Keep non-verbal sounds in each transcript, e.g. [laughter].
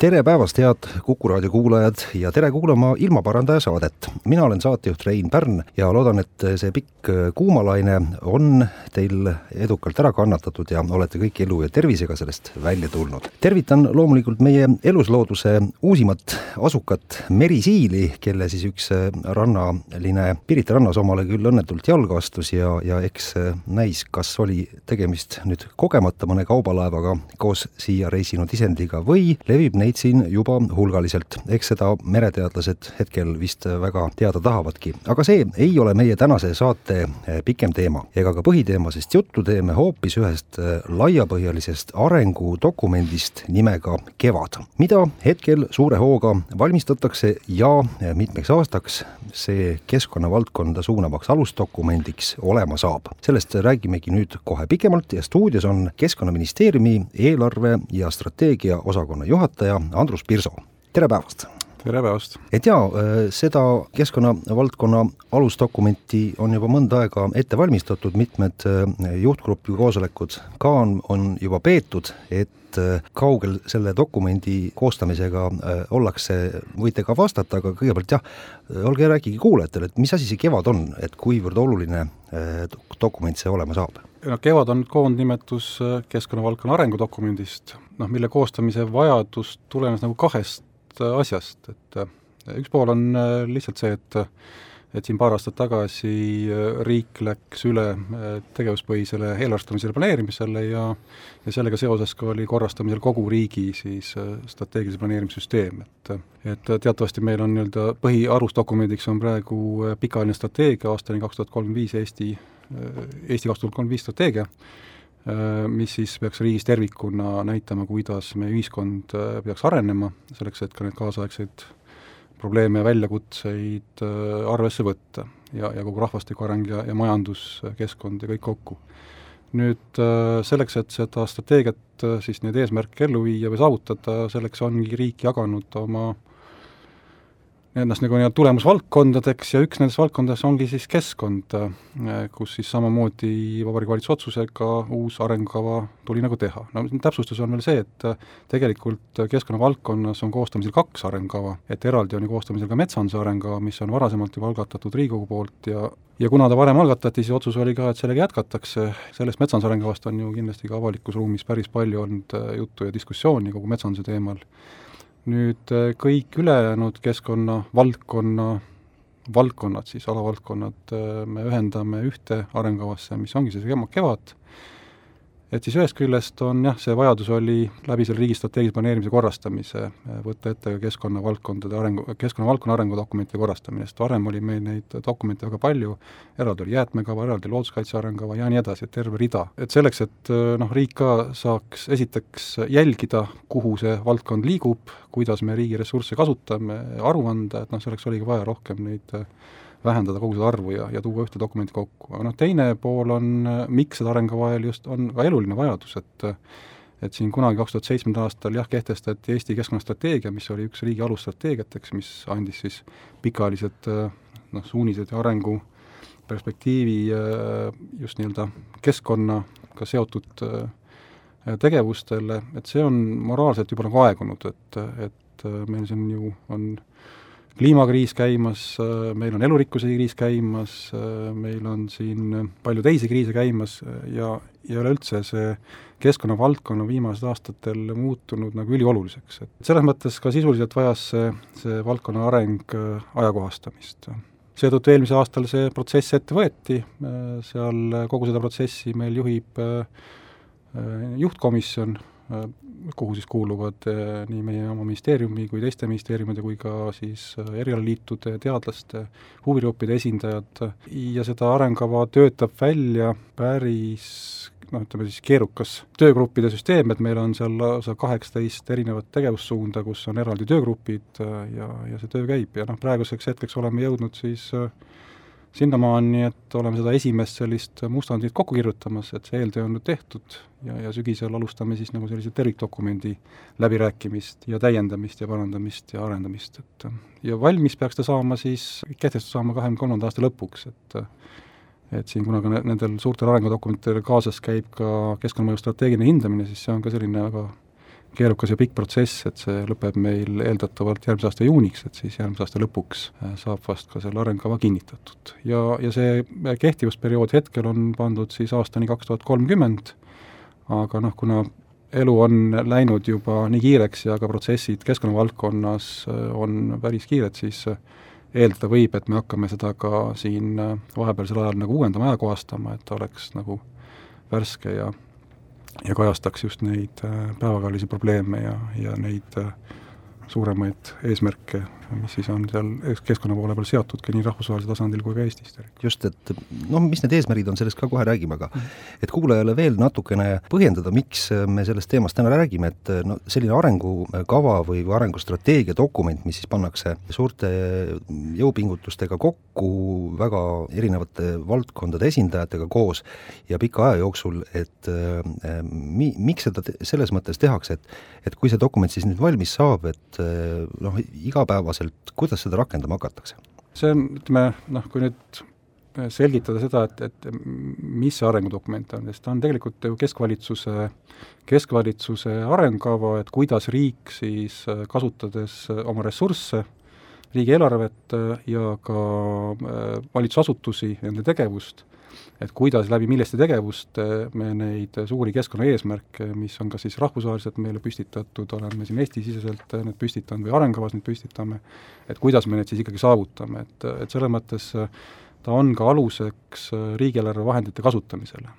tere päevast, head Kuku raadio kuulajad ja tere kuulama ilmaparandaja saadet. mina olen saatejuht Rein Pärn ja loodan, et see pikk kuumalaine on teil edukalt ära kannatatud ja olete kõik elu ja tervisega sellest välja tulnud. tervitan loomulikult meie eluslooduse uusimat asukat merisiili, kelle siis üks rannaline Pirita rannas omale küll õnnetult jalga astus ja, ja eks näis, kas oli tegemist nüüd kogemata mõne kaubalaevaga koos siia reisinud isendiga või levib neid neid siin juba hulgaliselt, eks seda mereteadlased hetkel vist väga teada tahavadki. aga see ei ole meie tänase saate eh, pikem teema ega ka põhiteema, sest juttu teeme hoopis ühest eh, laiapõhjalisest arengudokumendist nimega Kevad, mida hetkel suure hooga valmistatakse ja eh, mitmeks aastaks see keskkonnavaldkonda suunavaks alusdokumendiks olema saab. sellest räägimegi nüüd kohe pikemalt ja stuudios on Keskkonnaministeeriumi eelarve ja strateegia osakonna juhataja Andrus Pirso, tere päevast! tere päevast! et jaa, äh, seda keskkonnavaldkonna alusdokumenti on juba mõnda aega ette valmistatud, mitmed äh, juhtgrupi koosolekud ka on, on juba peetud, et kaugel selle dokumendi koostamisega ollakse, võite ka vastata, aga kõigepealt jah, olge ja rääkige kuulajatele, et mis asi see Kevad on, et kuivõrd oluline dokument see olema saab? no Kevad on koondnimetus keskkonnavaldkonna arengudokumendist, noh mille koostamise vajadus tulenes nagu kahest asjast, et äh, üks pool on äh, lihtsalt see, et et siin paar aastat tagasi äh, riik läks üle tegevuspõhisele eelarvestamisele planeerimisele ja ja sellega seoses ka oli korrastamisel kogu riigi siis strateegilise planeerimissüsteem, et et teatavasti meil on nii-öelda põhialusdokumendiks on praegu pikaajaline strateegia aastani kaks tuhat kolmkümmend viis Eesti, Eesti kaks tuhat kolmkümmend viis strateegia, Äh, mis siis peaks riigis tervikuna näitama, kuidas meie ühiskond äh, peaks arenema, selleks et ka neid kaasaegseid probleeme ja väljakutseid äh, arvesse võtta ja, ja kogu rahvastiku areng ja, ja majanduskeskkond ja kõik kokku. nüüd selleks, et seda strateegiat siis neid eesmärke ellu viia või saavutada, selleks ongi riik jaganud oma äh, ennast nagu nii-öelda tulemusvaldkondadeks ja üks nendest valdkondadest ongi siis keskkond, äh, kus siis samamoodi Vabariigi Valitsuse otsusega uus arengukava tuli nagu teha. no täpsustus on veel see, et äh, tegelikult keskkonnavaldkonnas on koostamisel kaks arengukava, et eraldi on ju koostamisel ka metsanduse arengukava, mis on varasemalt juba algatatud Riigikogu poolt ja ja kuna ta varem algatati, siis otsus oli ka, et sellega jätkatakse, sellest metsanduse arengukavast on ju kindlasti ka avalikus ruumis päris palju olnud äh, juttu ja diskussiooni kogu metsanduse teemal nüüd äh, kõik ülejäänud keskkonna valdkonna, valdkonnad siis, alavaldkonnad, äh, me ühendame ühte arengukavasse, mis ongi see Kevad, et siis ühest küljest on jah, see vajadus oli läbi selle riigi strateegilise planeerimise korrastamise eh, võtta ette ka keskkonnavaldkondade arengu, keskkonnavaldkonna arengudokumentide korrastamine, sest varem oli meil neid dokumente väga palju, eraldi oli jäätmekava, eraldi looduskaitse arengukava ja nii edasi, et terve rida. et selleks, et eh, noh, riik ka saaks esiteks jälgida, kuhu see valdkond liigub, kuidas me riigi ressursse kasutame, aru anda, et noh, selleks oligi vaja rohkem neid äh, vähendada kogu seda arvu ja, ja tuua ühte dokumenti kokku, aga noh, teine pool on, miks seda arengukava vajal just, on ka eluline vajadus, et et siin kunagi kaks tuhat seitsmendal aastal jah, kehtestati Eesti keskkonnastrateegia, mis oli üks riigi alusstrateegiateks, mis andis siis pikaajalised noh, suunised ja arengu perspektiivi just nii-öelda keskkonnaga seotud tegevustele, et see on moraalselt juba nagu aegunud, et, et meil siin ju on kliimakriis käimas, meil on elurikkuse kriis käimas, meil on siin palju teisi kriise käimas ja, ja üleüldse see keskkonnavaldkond on viimastel aastatel muutunud nagu ülioluliseks, et selles mõttes ka sisuliselt vajas see, see valdkonna areng ajakohastamist. seetõttu eelmisel aastal see protsess ette võeti, seal kogu seda protsessi meil juhib juhtkomisjon, kuhu siis kuuluvad eh, nii meie oma ministeeriumi kui teiste ministeeriumide kui ka siis eh, erialaliitude, teadlaste, huvigruppide esindajad. Ja seda arengukava töötab välja päris noh, ütleme siis keerukas töögruppide süsteem, et meil on seal lausa kaheksateist erinevat tegevussuunda, kus on eraldi töögrupid ja, ja see töö käib. Ja noh, praeguseks hetkeks oleme jõudnud siis äh, sinnamaani, et oleme seda esimest sellist mustandit kokku kirjutamas, et see eeltöö on nüüd tehtud ja, ja sügisel alustame siis nagu sellise tervikdokumendi läbirääkimist ja täiendamist ja parandamist ja arendamist, et ja valmis peaks ta saama siis, kehtestatud saama kahekümne kolmanda aasta lõpuks, et et siin kuna ka nendel suurtel arengudokumentidel kaasas käib ka keskkonnamõju strateegiline hindamine, siis see on ka selline väga keerukas ja pikk protsess, et see lõpeb meil eeldatavalt järgmise aasta juuniks, et siis järgmise aasta lõpuks äh, saab vast ka selle arengukava kinnitatud. ja, ja see kehtivusperiood hetkel on pandud siis aastani kaks tuhat kolmkümmend, aga noh, kuna elu on läinud juba nii kiireks ja ka protsessid keskkonnavaldkonnas äh, on päris kiired, siis äh, eeldada võib, et me hakkame seda ka siin vahepealsel ajal nagu uuendama, ajakohastama, et oleks nagu värske ja ja kajastaks just neid äh, päevakajalisi probleeme ja, ja neid äh, suuremaid eesmärke, mis siis on seal keskkonna poole peal seatudki nii rahvusvahelisel tasandil kui ka Eestis. just, et noh, mis need eesmärgid on, sellest ka kohe räägime, aga mm. et kuulajale veel natukene põhjendada, miks me sellest teemast täna räägime, et no selline arengukava või arengustrateegia dokument, mis siis pannakse suurte jõupingutustega kokku väga erinevate valdkondade esindajatega koos ja pika aja jooksul, et äh, mi-, miks seda selles mõttes tehakse, et et kui see dokument siis nüüd valmis saab, et äh, noh, igapäevaselt kohaselt, kuidas seda rakendama hakatakse? see on, ütleme noh, kui nüüd selgitada seda, et, et mis see arengudokument on, sest ta on tegelikult ju keskvalitsuse, keskvalitsuse arengukava, et kuidas riik siis kasutades oma ressursse, riigieelarvet ja ka äh, valitsusasutusi, nende tegevust, et kuidas läbi milliste tegevuste me neid suuri keskkonnaeesmärke, mis on kas siis rahvusvaheliselt meile püstitatud, oleme siin Eesti-siseselt need püstitanud või arengukavas neid püstitame, et kuidas me need siis ikkagi saavutame, et, et selles mõttes ta on ka aluseks riigieelarve vahendite kasutamisele.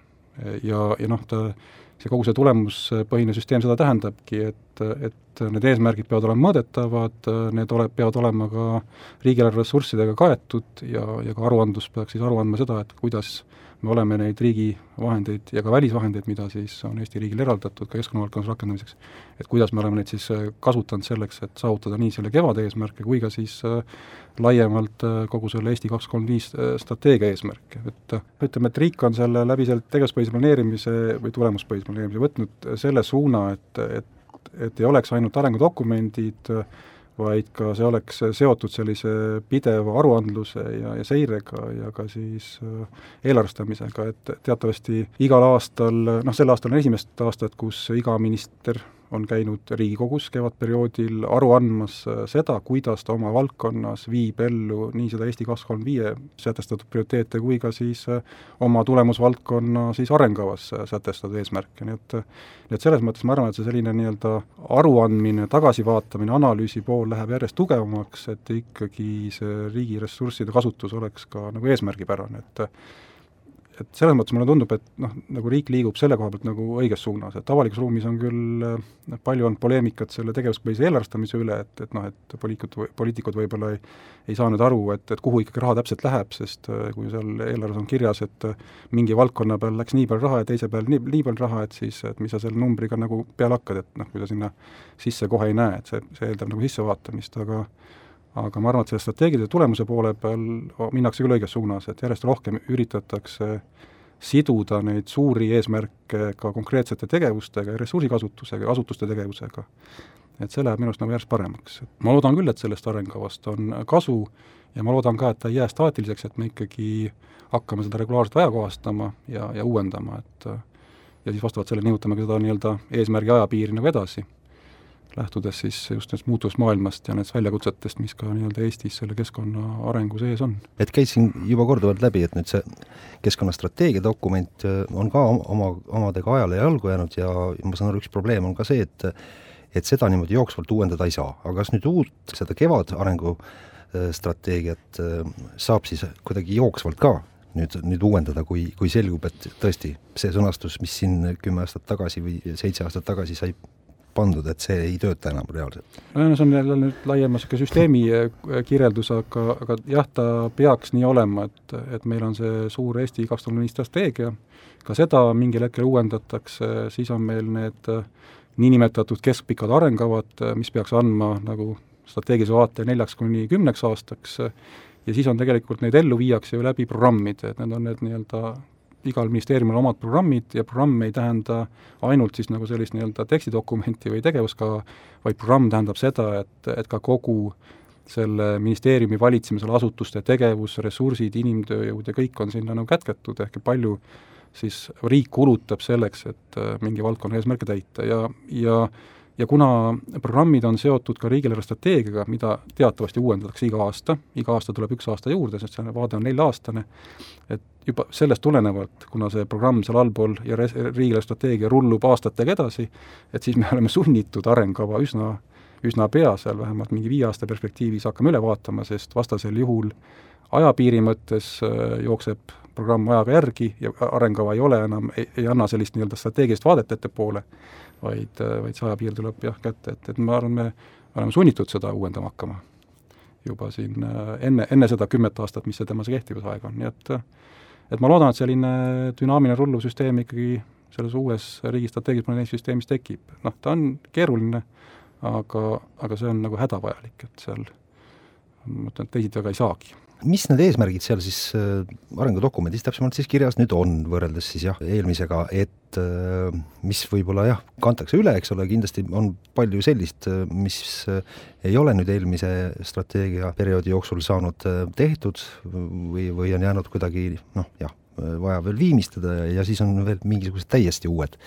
ja, ja noh, ta see kogu see tulemuspõhine süsteem seda tähendabki, et, et need eesmärgid peavad olema mõõdetavad, need ole, peavad olema ka riigieelarve ressurssidega kaetud ja, ja ka aruandlus peaks siis aru andma seda, et kuidas me oleme neid riigi vahendeid ja ka välisvahendeid, mida siis on Eesti riigil eraldatud ka keskkonnavaldkonnas rakendamiseks, et kuidas me oleme neid siis äh, kasutanud selleks, et saavutada nii selle kevade eesmärke kui ka siis äh, laiemalt äh, kogu selle Eesti kaks kolm viis strateegia eesmärke, et ütleme, et riik on selle läbi selle tegevuspõhise planeerimise või tulemuspõhise planeerimise võtnud selle suuna, et, et et ei oleks ainult arengudokumendid, vaid ka see oleks seotud sellise pideva aruandluse ja, ja seirega ja ka siis äh, eelarvestamisega, et teatavasti igal aastal, noh sel aastal on esimest aastat, kus iga minister on käinud Riigikogus kevadperioodil aru andmas äh, seda, kuidas ta oma valdkonnas viib ellu nii seda Eesti kaks kolm viie sätestatud prioriteete kui ka siis äh, oma tulemusvaldkonna siis arengukavas äh, sätestatud eesmärke, nii et nii et selles mõttes ma arvan, et see selline nii-öelda aruandmine, tagasivaatamine, analüüsi pool läheb järjest tugevamaks, et ikkagi see riigi ressursside kasutus oleks ka nagu eesmärgipärane, et et selles mõttes mulle tundub, et noh, nagu riik liigub selle koha pealt nagu õiges suunas, et avalikus ruumis on küll noh, palju olnud poleemikat selle tegevuspõhise eelarvestamise üle, et, et noh, et poliitikud, poliitikud võib-olla ei ei saa nüüd aru, et, et kuhu ikkagi raha täpselt läheb, sest äh, kui seal eelarves on kirjas, et äh, mingi valdkonna peal läks nii palju raha ja teise peal nii, nii palju raha, et siis, et mis sa selle numbriga nagu peale hakkad, et noh, kui sa sinna sisse kohe ei näe, et see, see eeldab nagu sissevaatamist, aga aga ma arvan, et selle strateegilise tulemuse poole peal minnakse küll õiges suunas, et järjest rohkem üritatakse siduda neid suuri eesmärke ka konkreetsete tegevustega ja ressursikasutusega ja asutuste tegevusega. et see läheb minu arust nagu järjest paremaks, et ma loodan küll, et sellest arengukavast on kasu ja ma loodan ka, et ta ei jää staatiliseks, et me ikkagi hakkame seda regulaarselt ajakohastama ja, ja uuendama, et ja siis vastavalt sellele nihutame ka seda nii-öelda eesmärgi ajapiiri nagu edasi lähtudes siis just sellest muutuvast maailmast ja nendest väljakutsetest, mis ka nii-öelda Eestis selle keskkonna arengu sees on. et käis siin juba korduvalt läbi, et nüüd see keskkonnastrateegia dokument äh, on ka oma, omadega ajale jalgu jäänud ja ma saan aru, üks probleem on ka see, et et seda niimoodi jooksvalt uuendada ei saa, aga kas nüüd uut, seda kevadarengu äh, strateegiat äh, saab siis kuidagi jooksvalt ka nüüd, nüüd uuendada, kui, kui selgub, et tõesti, see sõnastus, mis siin kümme aastat tagasi või seitse aastat tagasi sai pandud, et see ei tööta enam reaalselt? no see on jälle nüüd laiema niisugune süsteemi äh, kirjeldus, aga, aga jah, ta peaks nii olema, et, et meil on see suur Eesti kaks tuhat viis strateegia, ka seda mingil hetkel uuendatakse, siis on meil need äh, niinimetatud keskpikad arengkavad, äh, mis peaks andma nagu strateegilise vaate neljaks kuni kümneks aastaks, ja siis on tegelikult, neid ellu viiakse ju läbi programmide, et need on need nii-öelda igal ministeeriumil omad programmid ja programm ei tähenda ainult siis nagu sellist nii-öelda tekstidokumenti või tegevuskava, vaid programm tähendab seda, et, et ka kogu selle ministeeriumi valitsemisala asutuste tegevus, ressursid, inimtööjõud ja kõik on sinna nagu kätketud, ehk palju siis riik kulutab selleks, et äh, mingi valdkonna eesmärke täita ja, ja ja kuna programmid on seotud ka riigieelarve strateegiaga, mida teatavasti uuendatakse iga aasta, iga aasta tuleb üks aasta juurde, sest see vaade on nelja-aastane, et juba sellest tulenevalt, kuna see programm seal allpool ja res-, riigieelarve strateegia rullub aastatega edasi, et siis me oleme sunnitud arengukava üsna, üsna pea seal vähemalt mingi viie aasta perspektiivis hakkame üle vaatama, sest vastasel juhul ajapiiri mõttes äh, jookseb programm ajaga järgi ja arengukava ei ole enam, ei anna sellist nii-öelda strateegilist vaadet ettepoole, vaid, vaid see ajapiir tuleb jah kätte, et, et ma arvan, me oleme sunnitud seda uuendama hakkama juba siin äh, enne, enne seda kümmet aastat, mis see tema see kehtivusaeg on, nii et et ma loodan, et selline dünaamiline rulluv süsteem ikkagi selles uues riigi strateegilise planeerimise süsteemis tekib. noh, ta on keeruline, aga, aga see on nagu hädavajalik, et seal ma mõtlen, et teisiti väga ei saagi mis need eesmärgid seal siis äh, arengudokumendis täpsemalt siis kirjas nüüd on, võrreldes siis jah, eelmisega, et äh, mis võib-olla jah, kantakse üle, eks ole, kindlasti on palju sellist, äh, mis ei ole nüüd eelmise strateegiaperioodi jooksul saanud tehtud või, või on jäänud kuidagi noh, jah, vaja veel viimistada ja, ja siis on veel mingisugused täiesti uued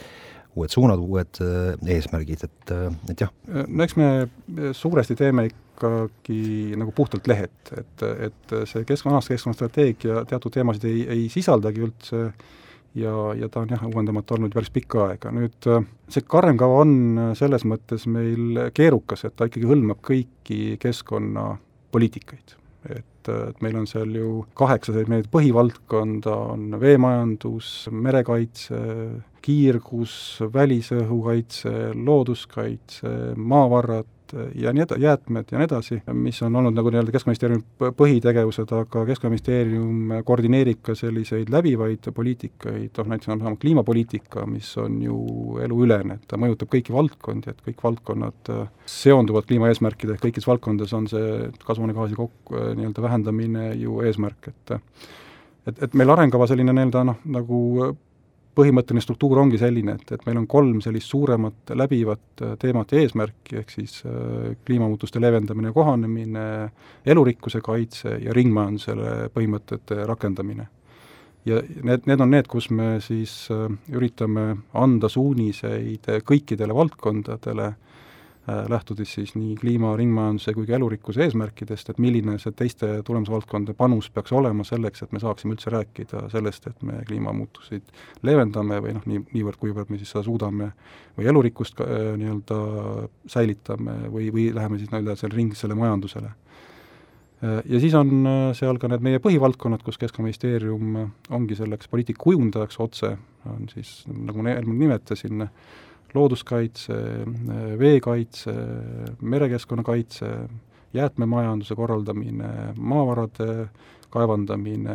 uued suunad, uued eesmärgid, et, et jah. no eks me suuresti teeme ikkagi nagu puhtalt lehed, et, et see keskkonna, tänase keskkonnastrateegia teatud teemasid ei, ei sisaldagi üldse ja, ja ta on jah, uuendamata olnud päris pikka aega. nüüd see arengukava on selles mõttes meil keerukas, et ta ikkagi hõlmab kõiki keskkonnapoliitikaid. et, et meil on seal ju kaheksa selline põhivaldkonda, on veemajandus, merekaitse, kiirgus, välisõhukaitse, looduskaitse, maavarad, ja nii eda-, jäätmed ja nii edasi, mis on olnud nagu nii-öelda Keskkonnaministeeriumi põhitegevused, aga Keskkonnaministeerium koordineerib ka selliseid läbivaid poliitikaid, noh näiteks on kliimapoliitika, mis on ju eluülene, et ta mõjutab kõiki valdkondi, et kõik valdkonnad äh, seonduvad kliimaeesmärkidega, kõikides valdkondades on see kasvuhoonegaasi kok-, äh, nii-öelda vähendamine ju eesmärk, et et, et meil arengukava selline nii-öelda noh, nagu põhimõtteline struktuur ongi selline, et, et meil on kolm sellist suuremat läbivat äh, teemat ja eesmärki, ehk siis äh, kliimamuutuste leevendamine ja kohanemine, elurikkuse kaitse ja ringmajandusele põhimõtete rakendamine. ja need, need on need, kus me siis äh, üritame anda suuniseid kõikidele valdkondadele lähtudes siis nii kliima, ringmajanduse kui ka elurikkuse eesmärkidest, et milline see teiste tulemusvaldkondade panus peaks olema selleks, et me saaksime üldse rääkida sellest, et me kliimamuutuseid leevendame või noh, nii, niivõrd, kuivõrd me siis seda suudame, või elurikkust äh, nii-öelda säilitame või, või läheme siis nii-öelda selle ringlisele majandusele. Äh, ja siis on seal ka need meie põhivaldkonnad, kus Keskkonnaministeerium ongi selleks poliitika kujundajaks otse, on siis, nagu ma eelmine nimetasin, looduskaitse, veekaitse, merekeskkonna kaitse, jäätmemajanduse korraldamine, maavarade kaevandamine,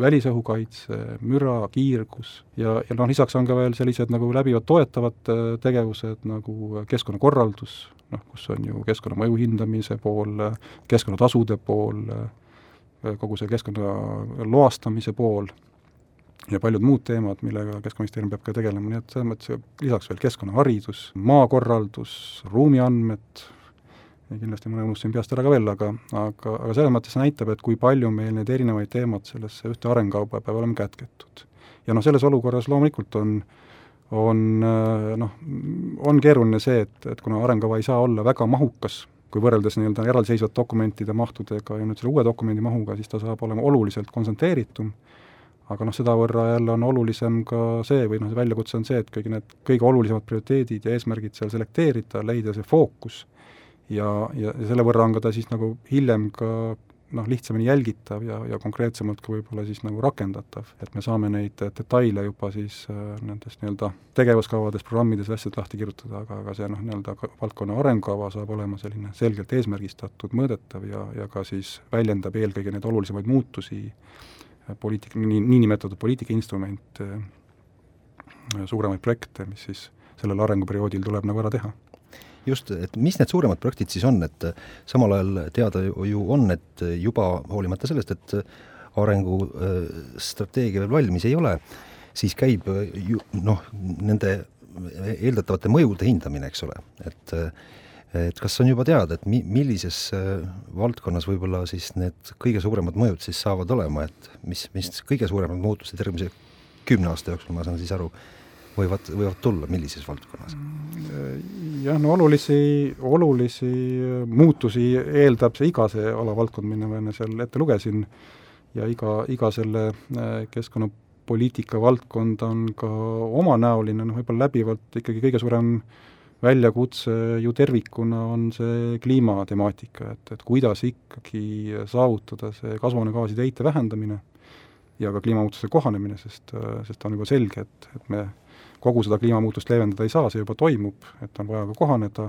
välisõhukaitse, müra, kiirgus ja, ja noh, lisaks on ka veel sellised nagu läbivad toetavad äh, tegevused nagu keskkonnakorraldus, noh, kus on ju keskkonnamõju hindamise pool, keskkonnatasude pool, äh, kogu see keskkonna loastamise pool ja paljud muud teemad, millega Keskkonnaministeerium peab ka tegelema, nii et selles mõttes lisaks veel keskkonnaharidus, maakorraldus, ruumiandmed, kindlasti mõne unustasin peast ära ka veel, aga, aga, aga selles mõttes see näitab, et kui palju meil neid erinevaid teemad sellesse ühte arengukauba peab olema kätketud. ja noh, selles olukorras loomulikult on on noh, on keeruline see, et, et kuna arengukava ei saa olla väga mahukas, kui võrreldes nii-öelda eraldiseisvate dokumentide mahtudega ja nüüd selle uue dokumendi mahuga, siis ta saab olema oluliselt kontsentreeritum aga noh, sedavõrra jälle on olulisem ka see, või noh, see väljakutse on see, et kõigi need kõige olulisemad prioriteedid ja eesmärgid seal selekteerida, leida see fookus ja, ja, ja selle võrra on ka ta siis nagu hiljem ka noh, lihtsamini jälgitav ja, ja konkreetsemalt ka võib-olla siis nagu rakendatav, et me saame neid detaile juba siis äh, nendes nii-öelda tegevuskavades, programmides, asjades lahti kirjutada, aga, aga see noh, nii-öelda valdkonna arengukava saab olema selline selgelt eesmärgistatud, mõõdetav ja, ja ka siis väljendab eelkõige neid olulisemaid muutusi äh, poliitika, nii, niinimetatud poliitikainstrumente, äh, suuremaid projekte, mis siis sellel arenguperioodil tuleb nagu ära teha. Just, et mis need suuremad projektid siis on, et samal ajal teada ju on, et juba hoolimata sellest, et arengustrateegia veel valmis ei ole, siis käib ju noh, nende eeldatavate mõjude hindamine, eks ole, et et kas on juba teada, et mi-, millises valdkonnas võib-olla siis need kõige suuremad mõjud siis saavad olema, et mis, mis kõige suuremad muutused järgmise kümne aasta jooksul, ma saan siis aru, võivad, võivad tulla, millises valdkonnas? jah, no olulisi, olulisi muutusi eeldab see iga see alavaldkond, mille ma enne seal ette lugesin, ja iga, iga selle äh, keskkonnapoliitika valdkond on ka omanäoline, noh võib-olla läbivalt ikkagi kõige suurem väljakutse ju tervikuna on see kliimatemaatika, et, et kuidas ikkagi saavutada see kasvuhoonegaaside heite vähendamine ja ka kliimamuutuse kohanemine, sest, sest on juba selge, et, et me kogu seda kliimamuutust leevendada ei saa, see juba toimub, et on vaja ka kohaneda,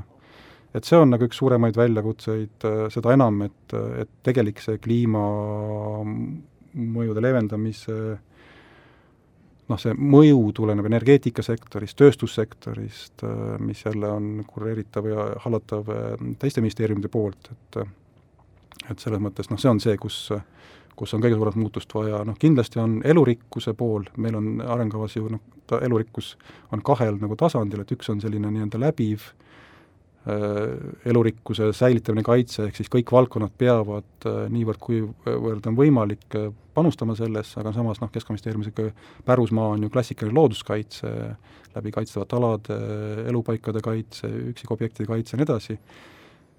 et see on nagu üks suuremaid väljakutseid, seda enam, et, et tegelik see kliimamõjude leevendamise noh, see mõju tuleneb energeetikasektorist, tööstussektorist, mis jälle on kureeritav ja hallatav teiste ministeeriumide poolt, et et selles mõttes noh, see on see, kus kus on kõige suuremat muutust vaja, noh kindlasti on elurikkuse pool, meil on arengukavas ju noh, ta elurikkus on kahel nagu tasandil, et üks on selline nii-öelda läbiv äh, elurikkuse säilitamine, kaitse, ehk siis kõik valdkonnad peavad äh, niivõrd, kuivõrd on võimalik äh, panustama sellesse, aga samas noh, Keskkonnaministeeriumi niisugune pärusmaa on ju klassikaline looduskaitse, läbi kaitstavate alade, elupaikade kaitse, üksikobjektide kaitse ja nii edasi,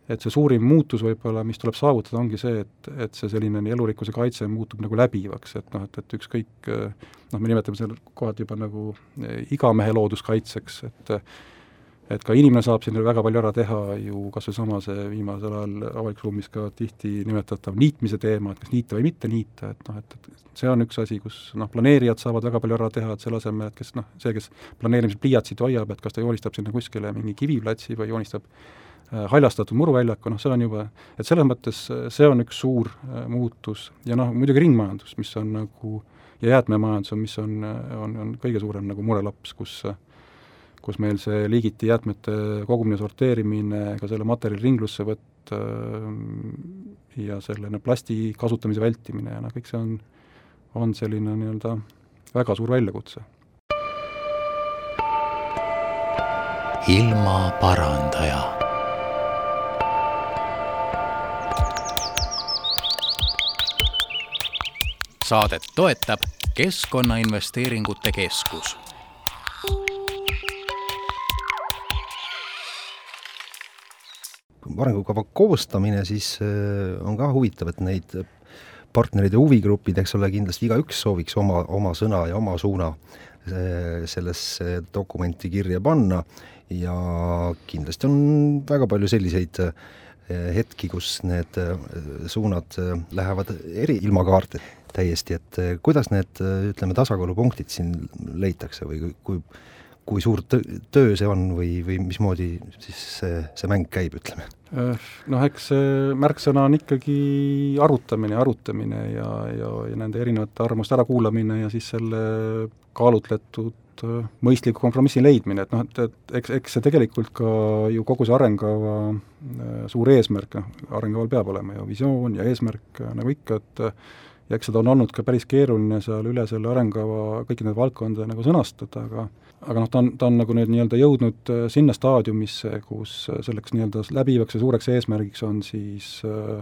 et see suurim muutus võib-olla, mis tuleb saavutada, ongi see, et, et see selline elurikkuse kaitse muutub nagu läbivaks, et noh, et, et ükskõik noh, me nimetame seda kohati juba nagu eh, igamehe looduskaitseks, et et ka inimene saab siin väga palju ära teha ju kas või sama see viimasel ajal avalikus ruumis ka tihti nimetatav niitmise teema, et kas niita või mitte niita, et noh, et, et see on üks asi, kus noh, planeerijad saavad väga palju ära teha, et selle asemel, et kes noh, see, kes planeerimisel pliiatsit hoiab, et kas ta joonistab sinna kuskile mingi kiviplatsi või joonistab Äh, haljastatud muruväljaku, noh see on juba, et selles mõttes äh, see on üks suur äh, muutus. Ja noh, muidugi ringmajandus, mis on nagu, ja jäätmemajandus on, mis on, on, on kõige suurem nagu murelaps, kus kus meil see liigiti jäätmete kogumine, sorteerimine, ka selle materjali ringlussevõtt ja selle plasti kasutamise vältimine ja noh, kõik see on, on selline nii-öelda väga suur väljakutse. ilmaparandaja saadet toetab Keskkonnainvesteeringute Keskus. Arengukava koostamine siis äh, on ka huvitav, et neid partnerid ja huvigrupid, eks ole, kindlasti igaüks sooviks oma, oma sõna ja oma suuna äh, sellesse dokumenti kirja panna. Ja kindlasti on väga palju selliseid äh, hetki, kus need suunad lähevad eri ilmakaarte täiesti, et kuidas need, ütleme, tasakaalupunktid siin leitakse või kui, kui suur töö see on või, või mismoodi siis see, see mäng käib, ütleme? Äh, noh, eks see märksõna on ikkagi arutamine, arutamine ja, ja, ja nende erinevate arvamuste ärakuulamine ja siis selle kaalutletud äh, mõistliku kompromissi leidmine, et noh, et, et eks, eks see tegelikult ka ju kogu see arengukava äh, suur eesmärk, noh, arengukaval peab olema ju visioon ja eesmärk nagu ikka, et ja eks seda on olnud ka päris keeruline seal üle selle arengukava kõiki neid valdkondi nagu sõnastada, aga aga noh, ta on, ta on nagu nüüd nii-öelda jõudnud äh, sinna staadiumisse, kus äh, selleks nii-öelda läbivaks ja suureks eesmärgiks on siis äh,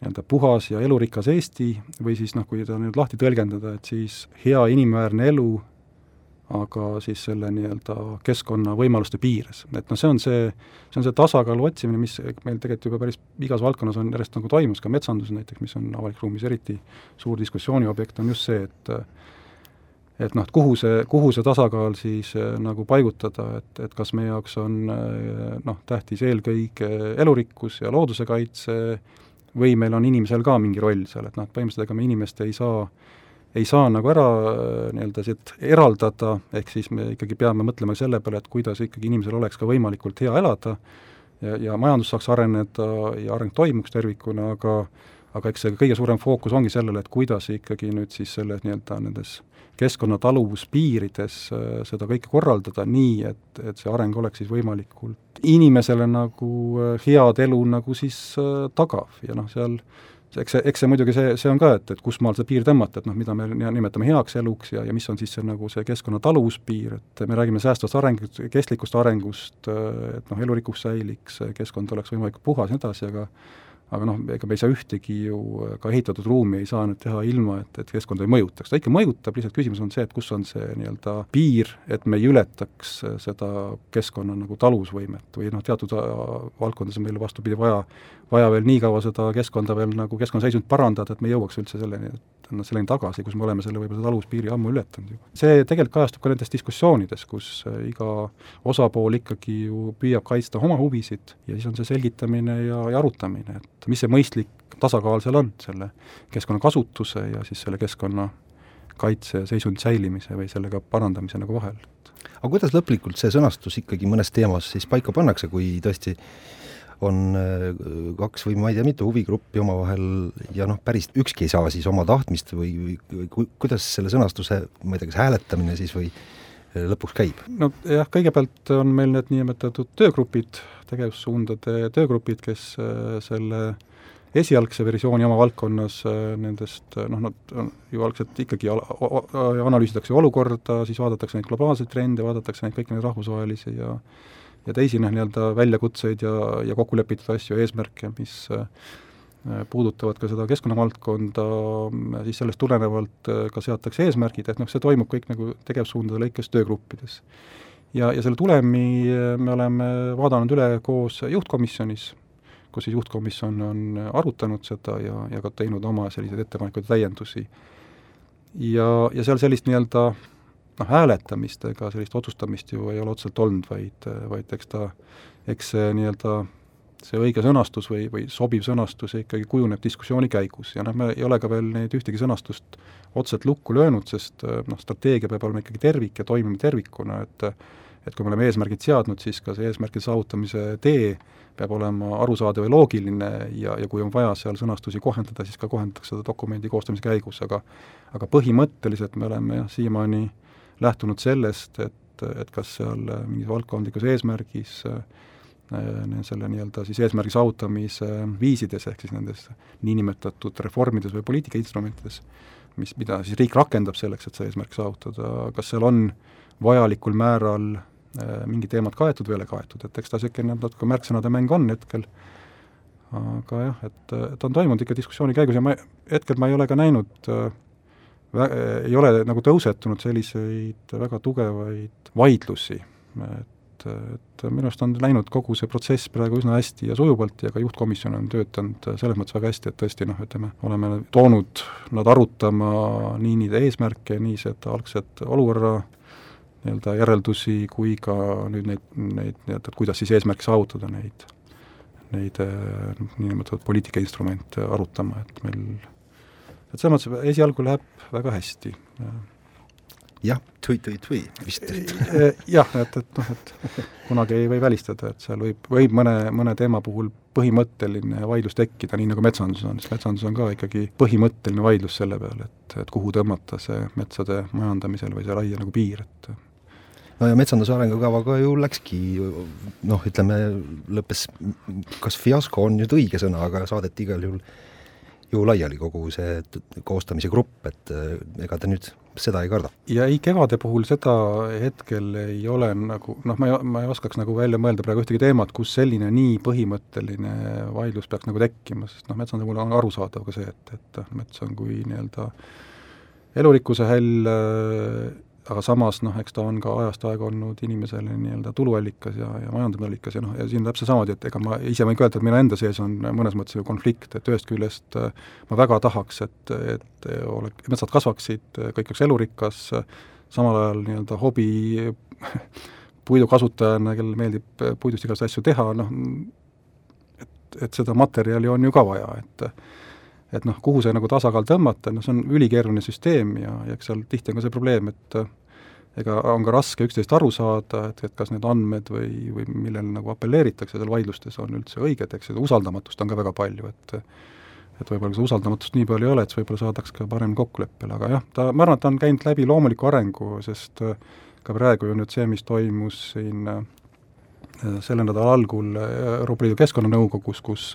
nii-öelda puhas ja elurikas Eesti või siis noh, kui ta nüüd lahti tõlgendada, et siis hea inimväärne elu aga siis selle nii-öelda keskkonna võimaluste piires. et noh, see on see, see on see tasakaalu otsimine, mis meil tegelikult juba päris igas valdkonnas on järjest nagu toimus, ka metsanduses näiteks, mis on avalikus ruumis eriti suur diskussiooniobjekt, on just see, et et noh, et kuhu see, kuhu see tasakaal siis äh, nagu paigutada, et, et kas meie jaoks on äh, noh, tähtis eelkõige elurikkus ja looduse kaitse, või meil on inimesel ka mingi roll seal, et noh, et põhimõtteliselt ega me inimest ei saa ei saa nagu ära nii-öelda siit eraldada, ehk siis me ikkagi peame mõtlema selle peale, et kuidas ikkagi inimesel oleks ka võimalikult hea elada ja, ja majandus saaks areneda ja areng toimuks tervikuna, aga aga eks see kõige suurem fookus ongi sellele, et kuidas ikkagi nüüd siis selles nii-öelda nendes keskkonnataluvuspiirides äh, seda kõike korraldada nii, et, et see areng oleks siis võimalikult inimesele nagu äh, head elu nagu siis äh, tagav ja noh, seal eks see, eks see muidugi see, see on ka, et, et kus maal see piir tõmmata, et noh, mida me nimetame heaks eluks ja, ja mis on siis see nagu see keskkonna taluvuspiir, et me räägime säästvast arengust, kestlikust arengust, et noh, elurikkus säiliks, keskkond oleks võimalikult puhas ja nii edasi, aga aga noh, ega me ei saa ühtegi ju, ka ehitatud ruumi ei saa nüüd teha ilma, et, et keskkond ei mõjutaks, ta ikka mõjutab, lihtsalt küsimus on see, et kus on see nii-öelda piir, et me ei ületaks seda keskkonna nagu taluvusvõimet või noh, teatud valdkondades on meil vastupidi vaja, vaja veel nii kaua seda keskkonda veel nagu keskkonnaseisundit parandada, et me jõuaks üldse selleni, et noh, selleni tagasi, kus me oleme selle võib-olla seda taluvuspiiri ammu ületanud juba. see tegelikult kajastub ka nendes diskussioonides, kus iga osapool ikkagi ju püüab kaitsta oma huvisid ja siis on see selgitamine ja, ja arutamine, et mis see mõistlik tasakaal seal on, selle keskkonnakasutuse ja siis selle keskkonna kaitse ja seisundi säilimise või sellega parandamise nagu vahel. aga kuidas lõplikult see sõnastus ikkagi mõnes teemas siis paika pannakse, kui tõesti on äh, kaks või ma ei tea, mitu huvigruppi omavahel ja noh, päris ükski ei saa siis oma tahtmist või, või, või ku, kuidas selle sõnastuse, ma ei tea, kas hääletamine siis või äh, lõpuks käib? no jah, kõigepealt on meil need niinimetatud töögrupid, tegevussuundade töögrupid, kes äh, selle esialgse versiooni oma valdkonnas nendest noh, nad ju algselt ikkagi analüüsitakse olukorda, siis vaadatakse neid globaalseid trende, vaadatakse neid kõiki neid rahvusvahelisi ja ja teisi noh, nii-öelda väljakutseid ja, ja kokku lepitud asju, eesmärke, mis puudutavad ka seda keskkonnavaldkonda, siis sellest tulenevalt ka seatakse eesmärgid, et noh, see toimub kõik nagu tegevussuundade lõikes töögruppides ja, ja selle tulemi äh, me oleme vaadanud üle koos juhtkomisjonis, kus siis juhtkomisjon on arutanud seda ja, ja ka teinud oma selliseid ettepanekuid ja täiendusi. ja, ja seal sellist nii-öelda noh, hääletamist ega sellist otsustamist ju ei ole otseselt olnud, vaid, vaid eks ta, eks see nii-öelda see õige sõnastus või, või sobiv sõnastus ikkagi kujuneb diskussiooni käigus ja noh, me ei ole ka veel neid ühtegi sõnastust otseselt lukku löönud, sest noh, strateegia peab olema ikkagi tervik ja toimima tervikuna, et et kui me oleme eesmärgid seadnud, siis ka see eesmärkide saavutamise tee peab olema arusaadav ja loogiline ja, ja kui on vaja seal sõnastusi kohendada, siis ka kohendatakse seda dokumendi koostamise käigus, aga aga põhimõtteliselt me oleme jah, siiamaani lähtunud sellest, et, et kas seal mingis valdkondlikus eesmärgis äh, selle nii-öelda siis eesmärgi saavutamise viisides, ehk siis nendes niinimetatud reformides või poliitikainstrumentides, mis, mida siis riik rakendab selleks, et see eesmärk saavutada, kas seal on vajalikul määral Äh, mingid teemad kaetud või ei ole kaetud, et eks ta niisugune natuke märksõnade mäng on hetkel, aga jah, et, et on toimunud ikka diskussiooni käigus ja ma, hetkel ma ei ole ka näinud äh, ei ole nagu tõusetunud selliseid väga tugevaid vaidlusi, et, et minu arust on läinud kogu see protsess praegu üsna hästi ja sujuvalt ja ka juhtkomisjon on töötanud selles mõttes väga hästi, et tõesti noh, ütleme, oleme toonud nad arutama nii neid eesmärke, nii seda algset olukorra nii-öelda järeldusi kui ka nüüd neid, neid nii-öelda, et kuidas siis eesmärki saavutada, neid, neid äh, niinimetatud poliitikainstrumente arutama, et meil, et selles mõttes esialgu läheb väga hästi. jah, tui-tui-tui vist. [laughs] jah, et, et noh, et kunagi ei või välistada, et seal võib, võib mõne, mõne teema puhul põhimõtteline vaidlus tekkida, nii nagu metsanduses on, sest metsandus on ka ikkagi põhimõtteline vaidlus selle peale, et, et kuhu tõmmata see metsade majandamisel või see raie nagu piir, et no ja metsanduse arengukavaga ju läkski noh, ütleme lõppes, kas fiasko on nüüd õige sõna, aga saadeti igal juhul ju laiali kogu see koostamise grupp, et eh, ega te nüüd seda ei karda? ja ei, kevade puhul seda hetkel ei ole nagu noh, ma ei, ma ei oskaks nagu välja mõelda praegu ühtegi teemat, kus selline nii põhimõtteline vaidlus peaks nagu tekkima, sest noh, metsanduse puhul on arusaadav ka see, et, et mets on kui nii-öelda elurikkuse häll aga samas noh, eks ta on ka ajast aega olnud inimesele nii-öelda tuluallikas ja, ja majandamisallikas ja noh, ja siin täpselt samamoodi, et ega ma ise võin ka öelda, et minu enda sees on mõnes mõttes ju konflikt, et ühest küljest äh, ma väga tahaks, et, et ole, metsad kasvaksid, kõik oleks elurikas, samal ajal nii-öelda hobi [laughs] puidu kasutajana, kellele meeldib puidust igasuguseid asju teha, noh, et et seda materjali on ju ka vaja, et et noh, kuhu see nagu tasakaal tõmmata, noh see on ülikeeruline süsteem ja, ja eks seal tihti on ka see probleem, et ega on ka raske üksteist aru saada, et, et kas need andmed või, või millele nagu apelleeritakse seal vaidlustes, on üldse õiged, eks seda usaldamatust on ka väga palju, et et võib-olla seda usaldamatust nii palju ei ole, et siis võib-olla saadaks ka parem kokkuleppele, aga jah, ta, ma arvan, et ta on käinud läbi loomuliku arengu, sest ka praegu ju nüüd see, mis toimus siin selle nädala algul Euroopa Liidu Keskkonnanõukogus, kus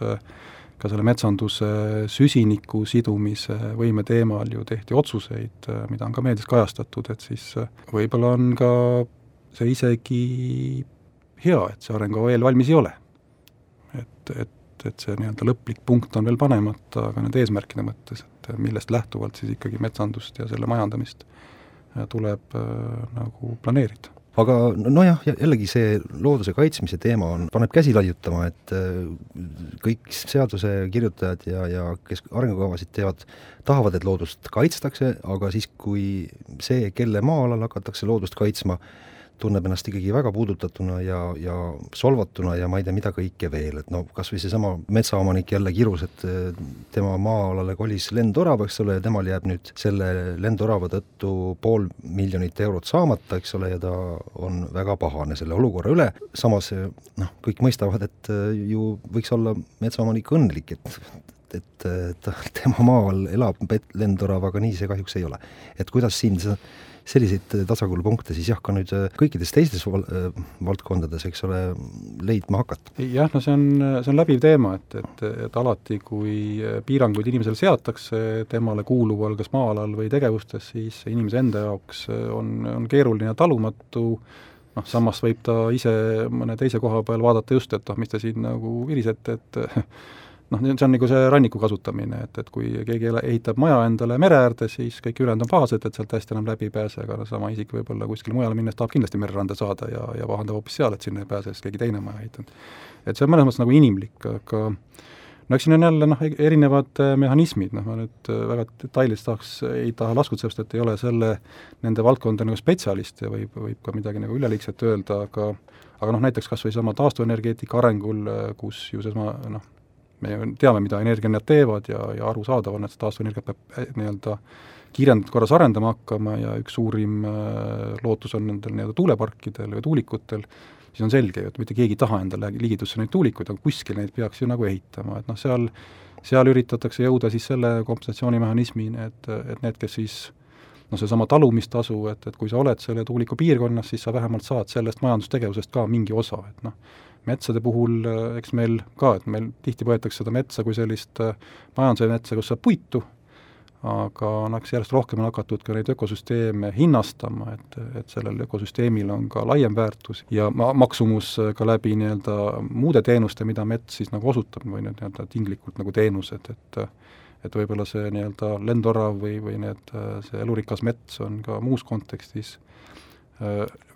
ka selle metsanduse süsiniku sidumise võime teemal ju tehti otsuseid, mida on ka meedias kajastatud, et siis võib-olla on ka see isegi hea, et see arengukava veel valmis ei ole. et, et, et see nii-öelda lõplik punkt on veel panemata ka nende eesmärkide mõttes, et millest lähtuvalt siis ikkagi metsandust ja selle majandamist tuleb äh, nagu planeerida aga nojah, jällegi see looduse kaitsmise teema on, paneb käsi laiutama, et äh, kõik seaduse kirjutajad ja, ja kes arengukavasid teevad, tahavad, et loodust kaitstakse, aga siis, kui see, kelle maa-alal hakatakse loodust kaitsma, tunneb ennast ikkagi väga puudutatuna ja, ja solvatuna ja ma ei tea, mida kõike veel, et no kas või seesama metsaomanik jälle kirus, et eh, tema maa-alale kolis lendorav, eks ole, ja temal jääb nüüd selle lendorava tõttu pool miljonit eurot saamata, eks ole, ja ta on väga pahane selle olukorra üle, samas noh, kõik mõistavad, et eh, ju võiks olla metsaomanik õnnelik, et et, ta, tema maa all elab lendorav, aga nii see kahjuks ei ole. et kuidas siin see selliseid äh, tasakaalupunkte siis jah, ka nüüd äh, kõikides teistes val-, äh, valdkondades, eks ole, leidma hakata? jah, no see on, see on läbiv teema, et, et, et alati, kui piiranguid inimesele seatakse temale kuuluval kas maa-alal või tegevustes, siis inimese enda jaoks on, on keeruline ja talumatu, noh, samas võib ta ise mõne teise koha peal vaadata just, et noh, mis te siin nagu virisete, et [laughs] noh, see on nagu see ranniku kasutamine, et, et kui keegi ehitab maja endale mere äärde, siis kõik ülejäänud on pahased, et sealt hästi enam läbi ei pääse, aga noh, sama isik võib-olla kuskile mujale minnes tahab kindlasti mereranda saada ja, ja pahandab hoopis seal, et sinna ei pääse, sest keegi teine maja ehitanud. et see on mõnes mõttes nagu inimlik, aga no eks siin on jälle noh, erinevad äh, mehhanismid, noh ma nüüd äh, väga detailides tahaks, ei taha laskuda sellest, et ei ole selle, nende valdkonda nagu spetsialist ja võib, võib ka midagi nagu üleliigset öelda, aga aga noh, näiteks kas või sama taastuvenergeetika arengul, äh, kus ju seesama noh, me ju teame, mida energiahinnad teevad ja, ja arusaadav on, et taastuvenergiat peab eh, nii-öelda kiirendatud korras arendama hakkama ja üks suurim äh, lootus on nendel nii-öelda tuuleparkidel või tuulikutel, siis on selge ju, et mitte keegi ei taha endale ligitusse neid tuulikuid, aga kuskil neid peaks ju nagu ehitama, et noh, seal seal üritatakse jõuda siis selle kompensatsioonimehhanismini, et, et need, kes siis noh, seesama talumistasu, et, et kui sa oled selle tuuliku piirkonnas, siis sa vähemalt saad sellest majandustegevusest ka mingi osa, et noh, metsade puhul äh, eks meil ka, et meil tihti võetakse seda metsa kui sellist äh, majanduse metsa, kus saab puitu, aga noh, eks järjest rohkem on hakatud ka neid ökosüsteeme hinnastama, et, et sellel ökosüsteemil on ka laiem väärtus ja ma-, maksumus äh, ka läbi nii-öelda muude teenuste, mida mets siis nagu osutab, või need nii-öelda tinglikult nagu teenused, et et võib-olla see nii-öelda lendorav või, või need, see elurikas mets on ka muus kontekstis Äh,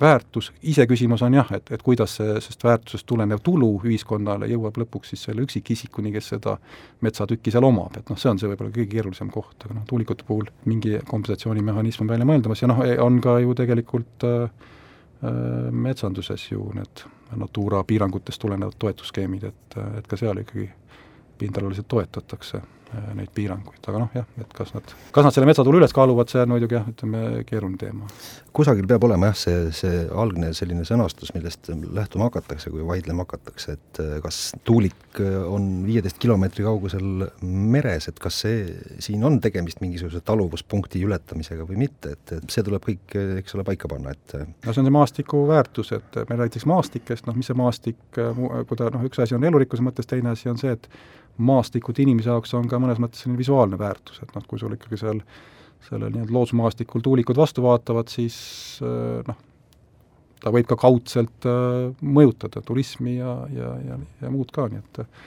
väärtus, iseküsimus on jah, et, et kuidas see, sellest väärtusest tulenev tulu ühiskonnale jõuab lõpuks siis selle üksikisikuni, kes seda metsatükki seal omab, et noh, see on see võib-olla kõige keerulisem koht, aga noh, tuulikute puhul mingi kompensatsioonimehhanism on välja mõeldamas ja noh, on ka ju tegelikult äh, äh, metsanduses ju need Natura piirangutest tulenevad toetusskeemid, et, et ka seal ikkagi pindalaliselt toetatakse. Äh, neid piiranguid, aga noh jah, et kas nad, kas nad selle metsatulu üles kaaluvad, see on muidugi jah, ütleme keeruline teema. kusagil peab olema jah, see, see algne selline sõnastus, millest lähtuma hakatakse, kui vaidlema hakatakse, et äh, kas tuulik äh, on viieteist kilomeetri kaugusel meres, et kas see, siin on tegemist mingisuguse taluvuspunkti ületamisega või mitte, et, et see tuleb kõik, eks ole, paika panna, et no see on see maastiku väärtus, et meil näiteks maastikest, noh mis see maastik, kui ta noh, üks asi on elurikkuse mõttes, teine asi on see, et maastikud inimese jaoks on ka mõnes mõttes selline visuaalne väärtus, et noh, kui sul ikkagi seal sellel nii-öelda loodusmaastikul tuulikud vastu vaatavad, siis äh, noh, ta võib ka kaudselt äh, mõjutada turismi ja, ja, ja, ja muud ka, nii et äh,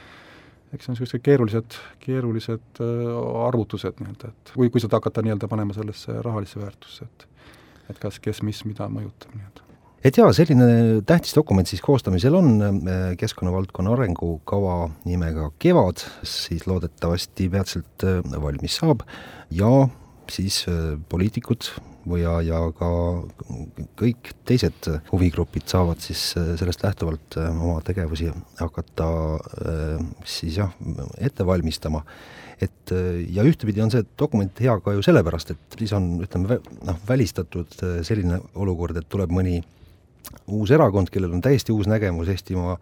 eks see on niisugused keerulised, keerulised arvutused nii-öelda, et kui, kui seda hakata nii-öelda panema sellesse rahalisse väärtusse, et et kas, kes, mis, mida mõjutab nii-öelda et jaa, selline tähtis dokument siis koostamisel on, äh, keskkonnavaldkonna arengukava nimega Kevad, siis loodetavasti peatselt äh, valmis saab. Ja siis äh, poliitikud ja, ja ka kõik teised huvigrupid saavad siis sellest lähtuvalt oma tegevusi hakata siis jah, ette valmistama. Et ja ühtepidi on see dokument hea ka ju sellepärast, et siis on, ütleme, noh, välistatud selline olukord, et tuleb mõni uus erakond, kellel on täiesti uus nägemus Eestimaa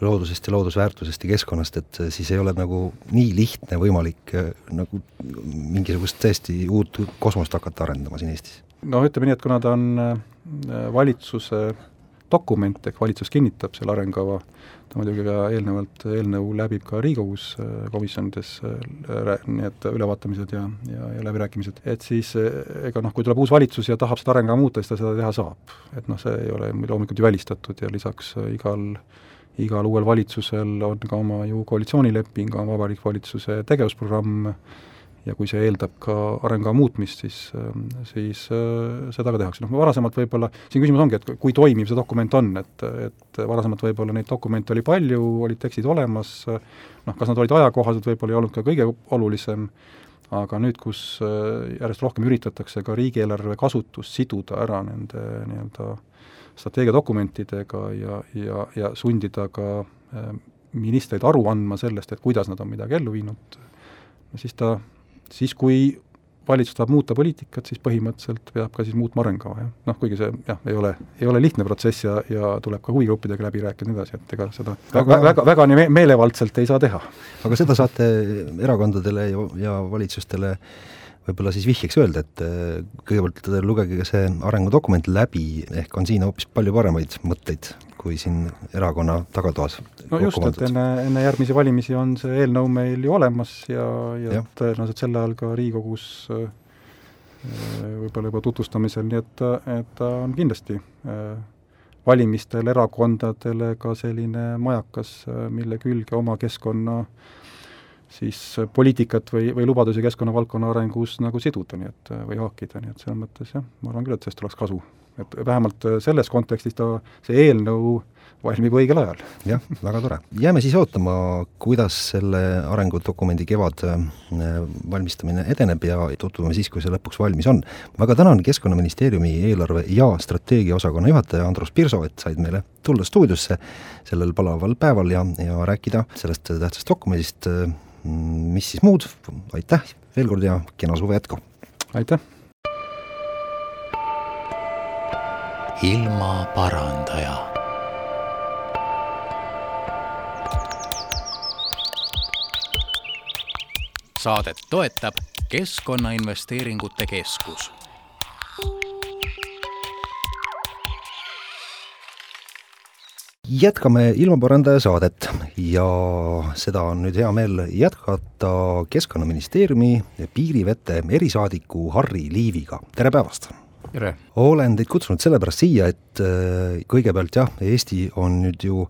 loodusest ja loodusväärtusest ja keskkonnast, et siis ei ole nagu nii lihtne võimalik äh, nagu mingisugust täiesti uut kosmost hakata arendama siin Eestis? no ütleme nii, et kuna ta on äh, valitsuse dokument ehk valitsus kinnitab selle arengukava, ta muidugi ka eelnevalt, eelnõu läbib ka Riigikogus äh, komisjonides nii et ülevaatamised ja, ja, ja läbirääkimised, et siis ega noh, kui tuleb uus valitsus ja tahab seda arengukava muuta, siis ta seda teha saab. et noh, see ei ole loomulikult ju välistatud ja lisaks igal äh, igal uuel valitsusel on ka oma ju koalitsioonileping, on Vabariigi Valitsuse tegevusprogramm ja kui see eeldab ka arengukava muutmist, siis, siis äh, seda ka tehakse, noh varasemalt võib-olla, siin küsimus ongi, et kui toimiv see dokument on, et, et varasemalt võib-olla neid dokumente oli palju, olid tekstid olemas, noh, kas nad olid ajakohased, võib-olla ei olnud ka kõige olulisem, aga nüüd, kus äh, järjest rohkem üritatakse ka riigieelarve kasutust siduda ära nende nii-öelda äh, strateegiadokumentidega ja, ja, ja sundida ka äh, ministreid aru andma sellest, et kuidas nad on midagi ellu viinud, siis ta, siis kui valitsus tahab muuta poliitikat, siis põhimõtteliselt peab ka siis muutma arengukava, jah. noh, kuigi see jah, ei ole, ei ole lihtne protsess ja, ja tuleb ka huvigruppidega läbi rääkida ja nii edasi, et ega seda aga, väga, väga, väga nii meelevaldselt ei saa teha. aga seda saate erakondadele ja, ja valitsustele äh, võib-olla siis vihjeks öelda, et äh, kõigepealt lugege see arengudokument läbi, ehk on siin hoopis palju paremaid mõtteid, kui siin erakonna tagatoas no just, et enne, enne järgmisi valimisi on see eelnõu meil ju olemas ja, ja, ja. tõenäoliselt sel ajal ka Riigikogus äh, võib-olla juba tutvustamisel, nii et, et ta on kindlasti äh, valimistel erakondadele ka selline majakas, mille külge oma keskkonna äh, siis poliitikat või, või lubadusi keskkonnavaldkonna arengus nagu siduda, nii et või haakida, nii et selles mõttes jah, ma arvan küll, et sellest oleks kasu. et vähemalt selles kontekstis ta, see eelnõu valmib õigel ajal. jah, väga tore. jääme siis ootama, kuidas selle arengudokumendi kevad äh, valmistamine edeneb ja tutvume siis, kui see lõpuks valmis on. väga tänan Keskkonnaministeeriumi eelarve ja strateegiaosakonna juhataja Andrus Pirso, et said meile tulla stuudiosse sellel palaval päeval ja, ja rääkida sellest tähtsast dokumendist mis siis muud, aitäh veel kord ja kena suve jätku! aitäh! ilmaparandaja saadet toetab Keskkonnainvesteeringute Keskus jätkame ilmaparandaja saadet ja seda on nüüd hea meel jätkata Keskkonnaministeeriumi piirivete erisaadiku Harri Liiviga, tere päevast! Tere! olen teid kutsunud sellepärast siia, et äh, kõigepealt jah, Eesti on nüüd ju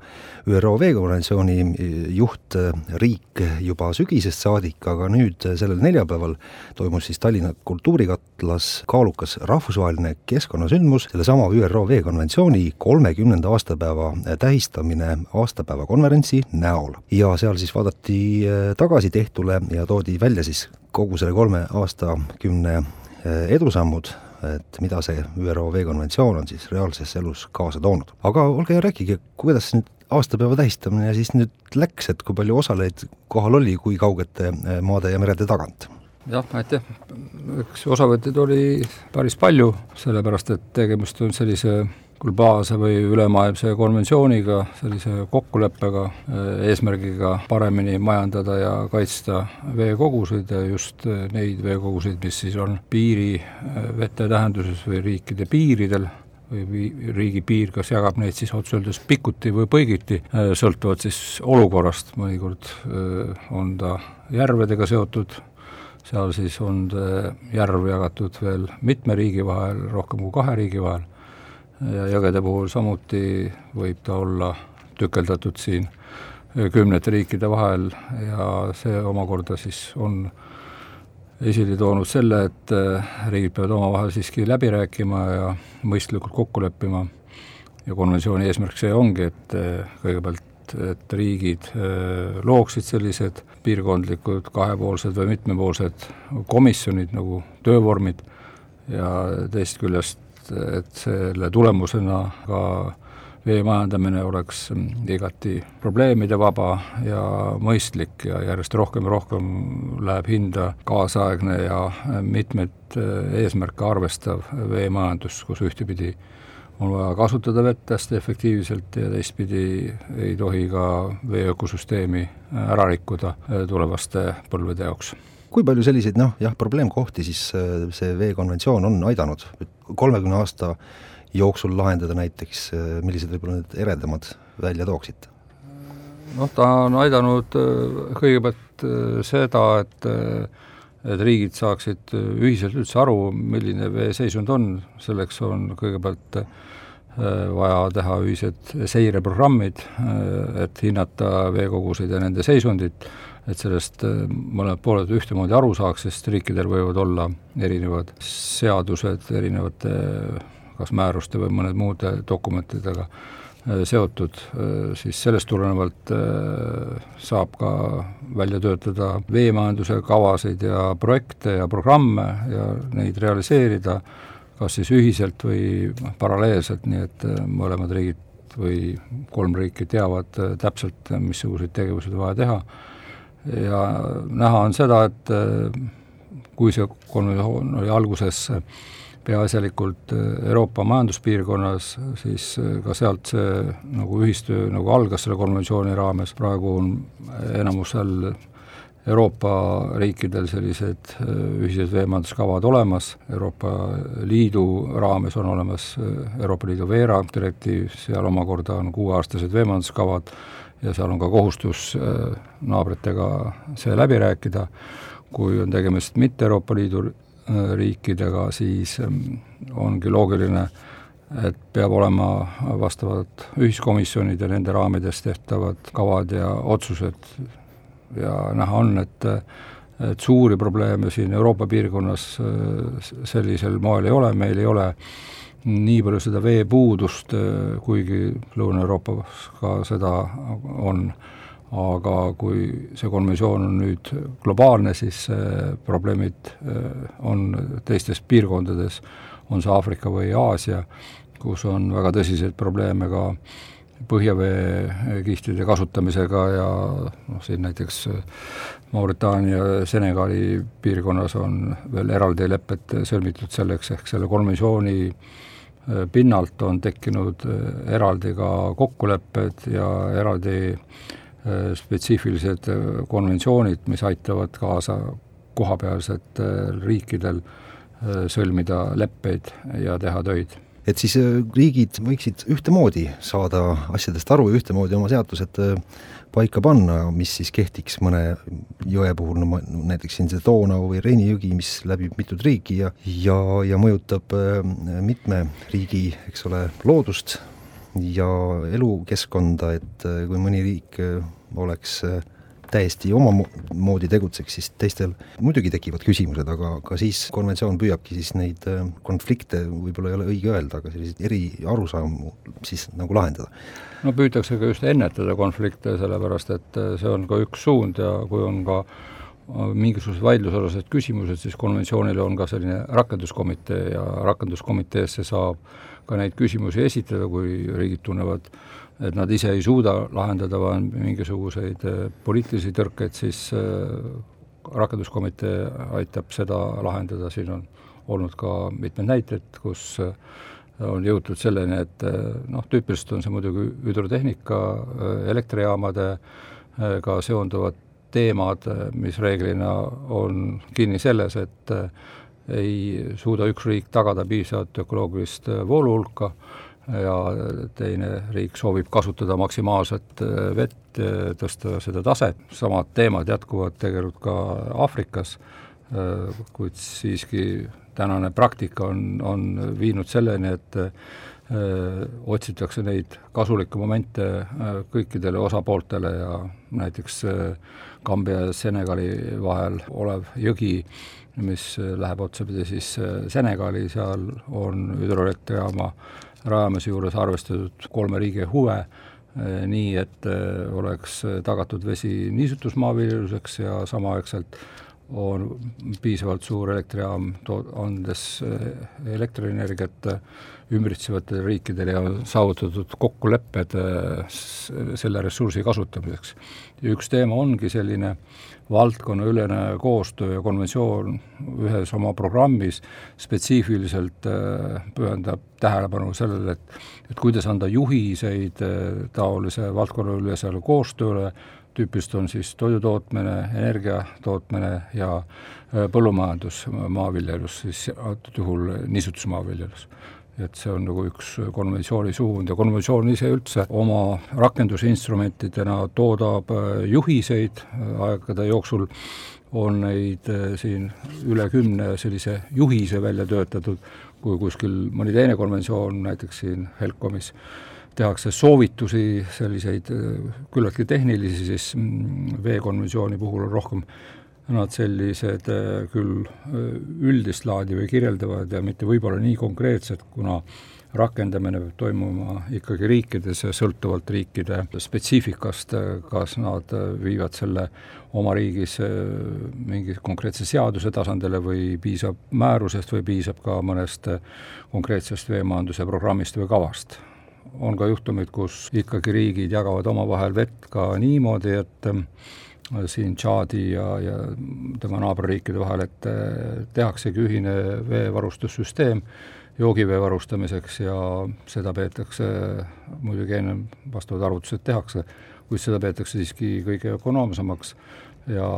ÜRO veekonventsiooni äh, juhtriik juba sügisest saadik, aga nüüd äh, sellel neljapäeval toimus siis Tallinna kultuurikatlas kaalukas rahvusvaheline keskkonnasündmus, sellesama ÜRO veekonventsiooni kolmekümnenda aastapäeva tähistamine aastapäeva konverentsi näol. ja seal siis vaadati tagasi tehtule ja toodi välja siis kogu selle kolme aastakümne edusammud et mida see ÜRO veekonventsioon on siis reaalses elus kaasa toonud. aga olge hea, rääkige, kuidas nüüd aastapäeva tähistamine siis nüüd läks, et kui palju osalejaid kohal oli, kui kaugete eh, maade ja merede tagant? jah, aitäh, eks osavõtjaid oli päris palju, sellepärast et tegemist on sellise globaalse või ülemaailmse konventsiooniga, sellise kokkuleppega, eh, eesmärgiga paremini majandada ja kaitsta veekogusid ja just eh, neid veekogusid, mis siis on piirivete eh, tähenduses või riikide piiridel või riigi piir kas jagab neid siis otse öeldes pikuti või põigiti, sõltuvalt siis olukorrast, mõnikord on ta järvedega seotud, seal siis on järv jagatud veel mitme riigi vahel, rohkem kui kahe riigi vahel ja jõgede puhul samuti võib ta olla tükeldatud siin kümnete riikide vahel ja see omakorda siis on esile toonud selle, et äh, riigid peavad omavahel siiski läbi rääkima ja mõistlikult kokku leppima. Ja konventsiooni eesmärk see ongi, et äh, kõigepealt, et riigid äh, looksid sellised piirkondlikud kahepoolsed või mitmepoolsed komisjonid nagu töövormid, ja teisest küljest, et selle tulemusena ka vee majandamine oleks igati probleemidevaba ja mõistlik ja järjest rohkem ja rohkem läheb hinda kaasaegne ja mitmeid eesmärke arvestav veemajandus, kus ühtepidi on vaja kasutada vett hästi efektiivselt ja teistpidi ei tohi ka vee ökosüsteemi ära rikkuda tulevaste põlvede jaoks kui palju selliseid noh, jah, probleemkohti siis see veekonventsioon on aidanud, kolmekümne aasta jooksul lahendada näiteks, millised võib-olla need eredamad välja tooksite? noh, ta on aidanud äh, kõigepealt äh, seda, et äh, et riigid saaksid ühiselt üldse aru, milline veeseisund on, selleks on kõigepealt vaja teha ühised seireprogrammid, et hinnata veekoguseid ja nende seisundit, et sellest mõlemad pooled ühtemoodi aru saaks, sest riikidel võivad olla erinevad seadused erinevate kas määruste või mõned muude dokumentidega äh, seotud, äh, siis sellest tulenevalt äh, saab ka välja töötada veemajanduse kavasid ja projekte ja programme ja neid realiseerida kas siis ühiselt või paralleelselt, nii et mõlemad riigid või kolm riiki teavad täpselt, missuguseid tegevusi on vaja teha ja näha on seda, et kui see konventsioon oli alguses peaasjalikult äh, Euroopa majanduspiirkonnas, siis äh, ka sealt see nagu ühistöö nagu algas selle konventsiooni raames, praegu on enamusel Euroopa riikidel sellised äh, ühised veemajanduskavad olemas, Euroopa Liidu raames on olemas Euroopa Liidu veera direktiiv, seal omakorda on kuueaastased veemajanduskavad ja seal on ka kohustus naabritega see läbi rääkida, kui on tegemist mitte Euroopa Liidu riikidega, siis ähm, ongi loogiline, et peab olema vastavad ühiskomisjonid ja nende raamides tehtavad kavad ja otsused. Ja näha on, et et suuri probleeme siin Euroopa piirkonnas äh, sellisel moel ei ole, meil ei ole nii palju seda veepuudust, äh, kuigi Lõuna-Euroopas ka seda on aga kui see konventsioon on nüüd globaalne, siis probleemid äh, on teistes piirkondades, on see Aafrika või Aasia, kus on väga tõsiseid probleeme ka põhjaveekihtide kasutamisega ja noh, siin näiteks Mauritaania, Senegali piirkonnas on veel eraldi lepped sõlmitud selleks, ehk selle konventsiooni äh, pinnalt on tekkinud äh, eraldi ka kokkulepped ja eraldi äh, spetsiifilised äh, konventsioonid, mis aitavad kaasa kohapealsetel riikidel sõlmida leppeid ja teha töid. et siis riigid võiksid ühtemoodi saada asjadest aru ja ühtemoodi oma seadused paika panna, mis siis kehtiks mõne jõe puhul, no näiteks siin see Donau või Reini jõgi, mis läbib mitut riiki ja ja, ja mõjutab mitme riigi, eks ole, loodust, ja elukeskkonda, et äh, kui mõni riik äh, oleks äh, täiesti omamoodi tegutseks, siis teistel muidugi tekivad küsimused, aga ka siis konventsioon püüabki siis neid konflikte, võib-olla ei ole õige öelda, aga selliseid eri arusaamu siis nagu lahendada. no püütakse ka just ennetada konflikte, sellepärast et see on ka üks suund ja kui on ka mingisugused vaidlusalased küsimused, siis konventsioonil on ka selline rakenduskomitee ja rakenduskomiteesse saab ka neid küsimusi esitada, kui riigid tunnevad, et nad ise ei suuda lahendada, on mingisuguseid äh, poliitilisi tõrkeid, siis äh, rakenduskomitee aitab seda lahendada, siin on olnud ka mitmeid näiteid, kus äh, on jõutud selleni, et noh, tüüpiliselt on see muidugi hüdrotehnika, elektrijaamadega seonduvad teemad, mis reeglina on kinni selles, et ei suuda üks riik tagada piisavat ökoloogilist vooluhulka ja teine riik soovib kasutada maksimaalset äh, vett, äh, tõsta seda taset, samad teemad jätkuvad tegelikult ka Aafrikas, kuid siiski tänane praktika on, on viinud selleni, et öö, otsitakse neid kasulikke momente kõikidele osapooltele ja näiteks Kambja ja Senegali vahel olev jõgi mis äh, läheb otsapidi siis äh, Senegali, seal on hüdroelektrijaama rajamise juures arvestatud kolme riigi huve, äh, nii et oleks tagatud vesi niisutusmaaviljeluseks ja samaaegselt on piisavalt suur elektrijaam, andes elektrienergiat ümbritsevatele riikidele ja on saavutatud kokkulepped selle ressursi kasutamiseks. üks teema ongi selline valdkonnaülene koostöö ja konventsioon ühes oma programmis spetsiifiliselt pühendab tähelepanu sellele, et et kuidas anda juhiseid taolise valdkonnaülesele koostööle, tüüpiliselt on siis toidutootmine, energia tootmine ja äh, põllumajandus, maaviljelus siis antud juhul niisutusmaaviljelus. Et see on nagu üks konventsiooni suund ja konventsioon ise üldse oma rakendusinstrumentidena toodab äh, juhiseid. Äh, aegade jooksul, on neid siin üle kümne sellise juhise välja töötatud, kui kuskil mõni teine konventsioon, näiteks siin HELCOMis, tehakse soovitusi, selliseid äh, küllaltki tehnilisi, siis mm, veekonventsiooni puhul on rohkem nad sellised äh, küll äh, üldist laadi või kirjeldavad ja mitte võib-olla nii konkreetsed, kuna rakendamine peab toimuma ikkagi riikides ja sõltuvalt riikide spetsiifikast, kas nad viivad selle oma riigis mingi konkreetse seaduse tasandile või piisab määrusest või piisab ka mõnest konkreetsest veemajanduse programmist või kavast on ka juhtumeid, kus ikkagi riigid jagavad omavahel vett ka niimoodi, et äh, siin Tšaadi ja, ja tema naaberriikide vahel, et äh, tehaksegi ühine veevarustussüsteem joogivee varustamiseks ja seda peetakse, muidugi enne vastavad arvutused tehakse, kuid seda peetakse siiski kõige ökonoomsemaks ja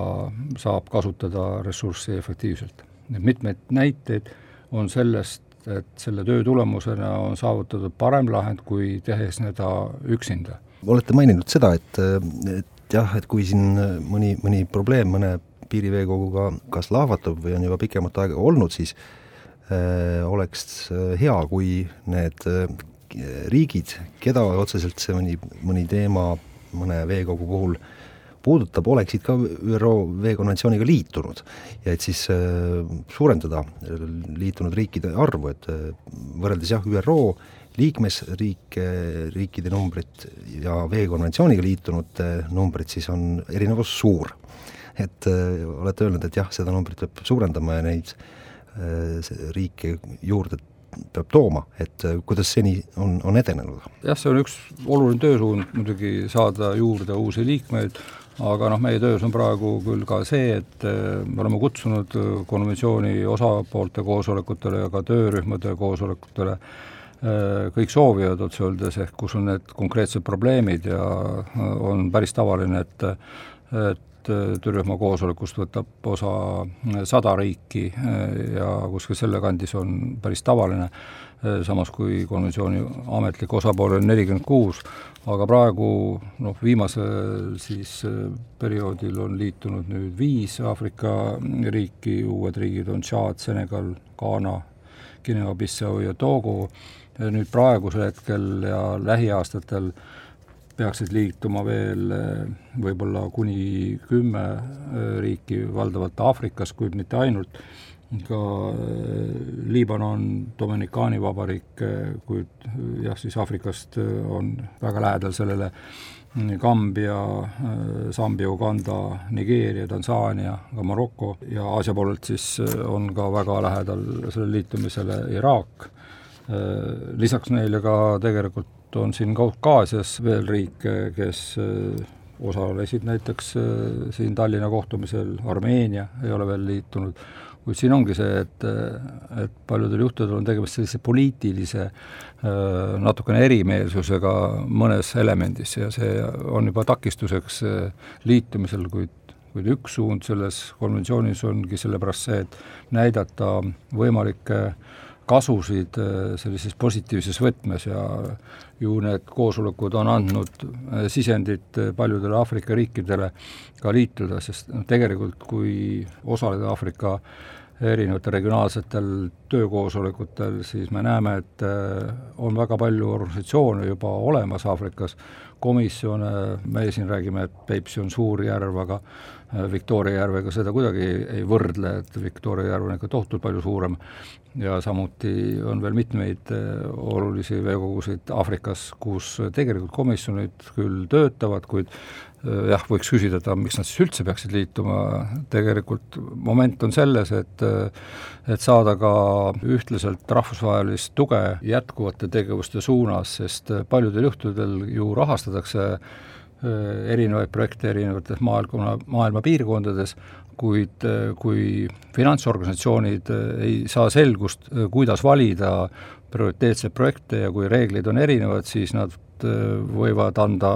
saab kasutada ressurssi efektiivselt. mitmeid näiteid on sellest et selle töö tulemusena on saavutatud parem lahend, kui tehes seda üksinda. olete maininud seda, et, et jah, et kui siin mõni, mõni probleem mõne piiriveekoguga kas lahvatub või on juba pikemat aega olnud, siis äh, oleks hea, kui need äh, riigid, keda otseselt see mõni, mõni teema mõne veekogu puhul äh, puudutab, oleksid ka ÜRO veekonventsiooniga liitunud ja et siis äh, suurendada liitunud riikide arvu, et äh, võrreldes jah, ÜRO liikmesriike, riikide numbrit ja veekonventsiooniga liitunute numbrit, siis on erinevus suur. et äh, olete öelnud, et jah, seda numbrit peab suurendama ja neid riike juurde peab tooma, et kuidas seni on, on edenenud? jah, see on üks oluline töösuund muidugi, saada juurde uusi liikmeid, aga noh, meie töös on praegu küll ka see, et eh, me oleme kutsunud eh, konventsiooni osapoolte koosolekutele ja ka töörühmade koosolekutele eh, kõik soovijad otse öeldes, ehk kus on need konkreetsed probleemid ja on päris tavaline, et et töörühma koosolekust võtab osa sada riiki ja kuskil selle kandis on päris tavaline, samas kui konventsiooni ametlik osapool on nelikümmend kuus, aga praegu noh, viimasel siis äh, perioodil on liitunud nüüd viis Aafrika riiki, uued riigid on Tšaad, Senegal, Ghana, Guinea-Bissau ja Togo, nüüd praegusel hetkel ja lähiaastatel peaksid liituma veel äh, võib-olla kuni kümme äh, riiki, valdavalt Aafrikas, kuid mitte ainult, ka äh, Liibanon, Dominikaani vabariik, kuid jah, siis Aafrikast on väga lähedal sellele. Kambja, Sambia, Uganda, Nigeeria, Tansaania, ka Maroko ja Aasia poolelt siis on ka väga lähedal sellele liitumisele Iraak, lisaks neile ka tegelikult on siin Kaukaasias veel riike, kes osalesid näiteks siin Tallinna kohtumisel, Armeenia ei ole veel liitunud, kuid siin ongi see, et, et paljudel juhtudel on tegemist sellise poliitilise natukene erimeelsusega mõnes elemendis ja see on juba takistuseks liitumisel, kuid kuid üks suund selles konventsioonis ongi sellepärast see, et näidata võimalikke kasusid sellises positiivses võtmes ja ju need koosolekud on andnud sisendit paljudele Aafrika riikidele ka liituda, sest noh, tegelikult kui osaleda Aafrika erinevatel regionaalsetel töökoosolekutel, siis me näeme, et äh, on väga palju organisatsioone juba olemas Aafrikas, komisjone, meie siin räägime, et Peipsi on suur järv, aga Victoria järvega seda kuidagi ei võrdle, et Victoria järv on ikka tohutult palju suurem. Ja samuti on veel mitmeid olulisi veekogusid Aafrikas, kus tegelikult komisjonid küll töötavad, kuid Äh, jah, võiks küsida, et miks nad siis üldse peaksid liituma, tegelikult moment on selles, et et saada ka ühtlaselt rahvusvahelist tuge jätkuvate tegevuste suunas, sest paljudel juhtudel ju rahastatakse äh, erinevaid projekte erinevates maailma, maailma piirkondades, kuid äh, kui finantsorganisatsioonid ei saa selgust, kuidas valida prioriteetseid projekte ja kui reeglid on erinevad, siis nad Äh, võivad anda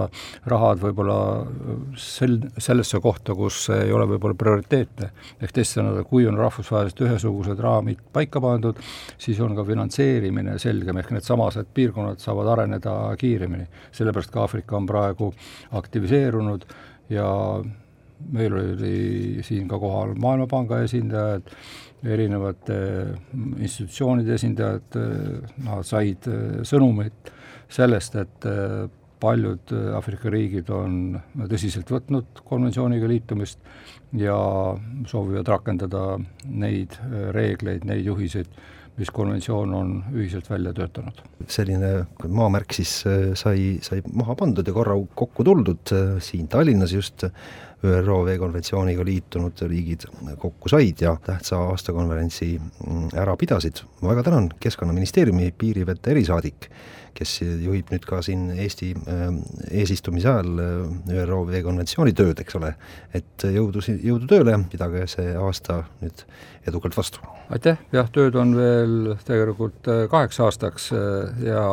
rahad võib-olla äh, sel, sellesse kohta, kus ei ole võib-olla prioriteetne. ehk teisisõnu, kui on rahvusvaheliselt ühesugused raamid paika pandud, siis on ka finantseerimine selgem, ehk needsamased piirkonnad saavad areneda kiiremini. sellepärast ka Aafrika on praegu aktiviseerunud ja meil oli siin ka kohal Maailmapanga esindajad, erinevate institutsioonide esindajad, nad said sõnumit sellest, et äh, paljud äh, Aafrika riigid on tõsiselt võtnud konventsiooniga liitumist ja soovivad rakendada neid äh, reegleid, neid juhiseid, mis konventsioon on ühiselt välja töötanud. selline maamärk siis sai, sai maha pandud ja korra kokku tuldud siin Tallinnas just ÜRO veekonventsiooniga liitunud riigid kokku said ja tähtsa aastakonverentsi mm, ära pidasid. ma väga tänan Keskkonnaministeeriumi piirivete erisaadik kes juhib nüüd ka siin Eesti ähm, eesistumise ajal äh, ÜRO veekonventsiooni tööd, eks ole, et jõudu, jõudu tööle, pidage see aasta nüüd edukalt vastu! aitäh, jah, tööd on veel tegelikult äh, kaheks aastaks äh, ja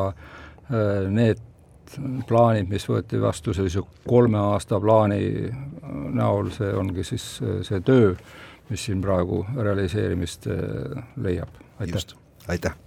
need plaanid, mis võeti vastu sellise kolme aasta plaani näol, see ongi siis see töö, mis siin praegu realiseerimist leiab, aitäh! aitäh!